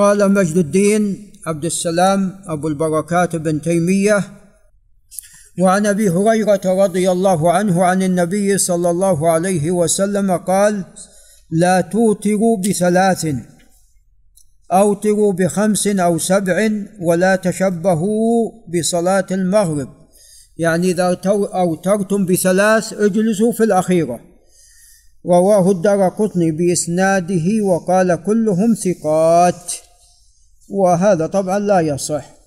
قال مجد الدين عبد السلام أبو البركات بن تيمية وعن أبي هريرة رضي الله عنه عن النبي صلى الله عليه وسلم قال لا توتروا بثلاث أوتروا بخمس أو سبع ولا تشبهوا بصلاة المغرب. يعني إذا أوترتم بثلاث اجلسوا في الأخيرة. رواه الدار قطني بإسناده وقال كلهم ثقات. وهذا طبعا لا يصح.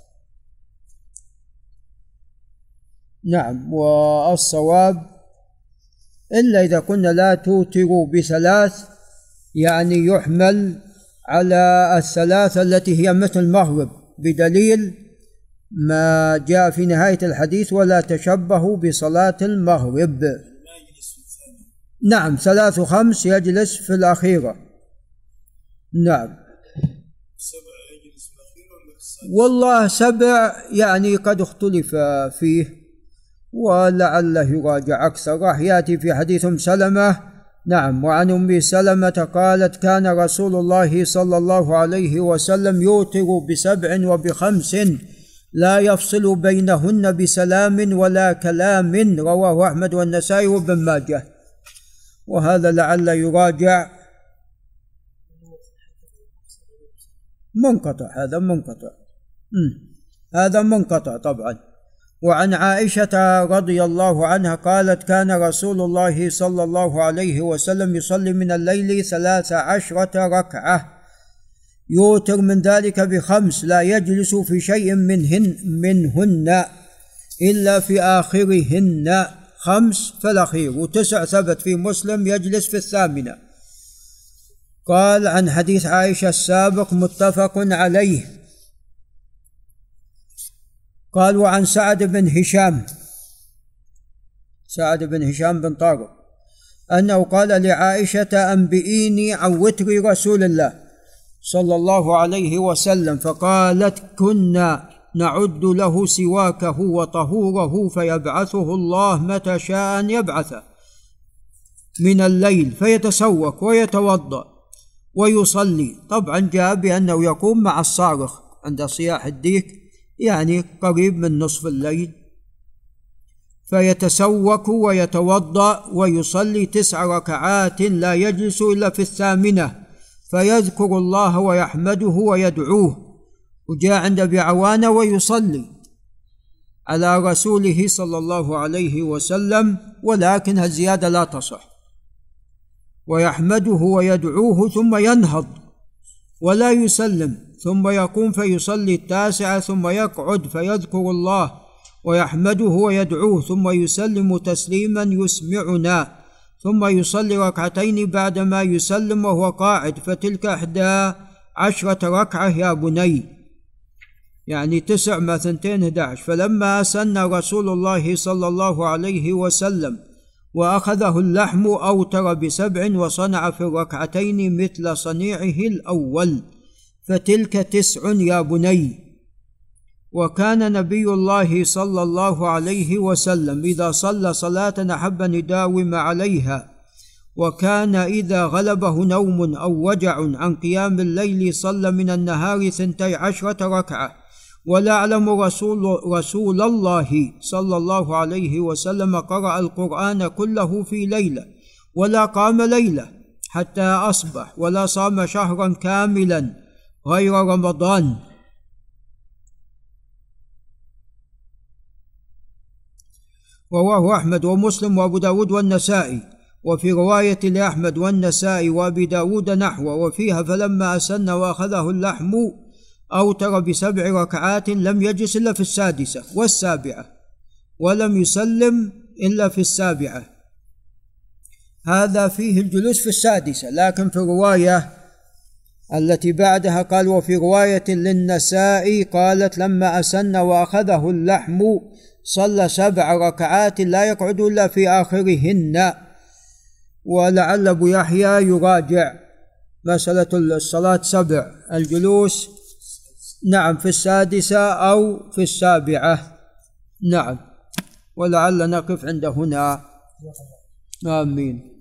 نعم والصواب إلا إذا كنا لا توتروا بثلاث يعني يحمل على الثلاثة التي هي مثل المغرب بدليل ما جاء في نهاية الحديث ولا تشبهوا بصلاة المغرب. نعم ثلاث وخمس يجلس في الأخيرة. نعم. والله سبع يعني قد اختلف فيه ولعله يراجع أكثر. راح يأتي في حديث أم سلمة. نعم وعن أم سلمة قالت كان رسول الله صلى الله عليه وسلم يوتر بسبع وبخمس لا يفصل بينهن بسلام ولا كلام. رواه أحمد والنسائي وابن ماجه. وهذا لعل يراجع. منقطع هذا منقطع. هذا منقطع طبعا. وعن عائشة رضي الله عنها قالت كان رسول الله صلى الله عليه وسلم يصلي من الليل ثلاث عشرة ركعة. يوتر من ذلك بخمس لا يجلس في شيء منهن منهن إلا في آخرهن. خمس في الأخير وتسع ثبت في مسلم يجلس في الثامنة. قال عن حديث عائشة السابق متفق عليه. قال وعن سعد بن هشام. سعد بن هشام بن طارق أنه قال لعائشة أنبئيني عن وتر رسول الله صلى الله عليه وسلم فقالت كنا نعد له سواكه وطهوره فيبعثه الله متى شاء أن يبعثه من الليل فيتسوك ويتوضأ ويصلي. طبعا جاء بأنه يقوم مع الصارخ عند صياح الديك. يعني قريب من نصف الليل. فيتسوك ويتوضأ ويصلي تسع ركعات لا يجلس إلا في الثامنة. فيذكر الله ويحمده ويدعوه. وجاء عند أبي عوانة ويصلي على رسوله صلى الله عليه وسلم ولكن الزيادة لا تصح. ويحمده ويدعوه ثم ينهض. ولا يسلم ثم يقوم فيصلي التاسعه ثم يقعد فيذكر الله ويحمده ويدعوه ثم يسلم تسليما يسمعنا ثم يصلي ركعتين بعدما يسلم وهو قاعد. فتلك إحدى عشرة ركعة يا بني. يعني تسع ما ثنتين 11 فلما سن رسول الله صلى الله عليه وسلم وأخذه اللحم أوتر بسبع وصنع في الركعتين مثل صنيعه الأول فتلك تسع يا بني. وكان نبي الله صلى الله عليه وسلم إذا صلى صلاة أحب ان يداوم عليها وكان إذا غلبه نوم أو وجع عن قيام الليل صلى من النهار ثنتي عشرة ركعة. ولا اعلم رسول رسول الله صلى الله عليه وسلم قرأ القرآن كله في ليلة ولا قام ليلة حتى أصبح ولا صام شهرا كاملا غير رمضان. رواه أحمد ومسلم وأبو داود والنسائي وفي رواية لأحمد والنسائي وأبي داود نحو وفيها فلما أسن وأخذه اللحم أوتر بسبع ركعات لم يجلس إلا في السادسة والسابعة ولم يسلم إلا في السابعة. هذا فيه الجلوس في السادسة لكن في الرواية التي بعدها قال وفي رواية للنسائي قالت لما أسن وأخذه اللحم صلى سبع ركعات لا يقعد إلا في آخرهن ولعل أبو يحيى يراجع مسألة الصلاة سبع الجلوس نعم في السادسة أو في السابعة. نعم. ولعل نقف عند هنا. آمين.